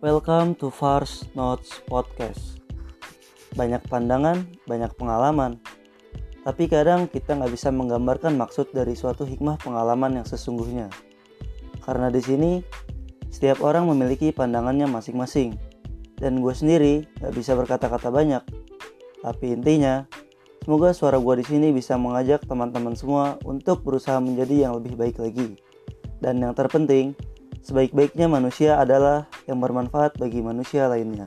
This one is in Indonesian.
Welcome to Fars Notes Podcast. Banyak pandangan, banyak pengalaman. Tapi kadang kita nggak bisa menggambarkan maksud dari suatu hikmah pengalaman yang sesungguhnya. Karena di sini, setiap orang memiliki pandangannya masing-masing. Dan gue sendiri nggak bisa berkata-kata banyak. Tapi intinya, semoga suara gue di sini bisa mengajak teman-teman semua untuk berusaha menjadi yang lebih baik lagi. Dan yang terpenting, sebaik-baiknya manusia adalah yang bermanfaat bagi manusia lainnya.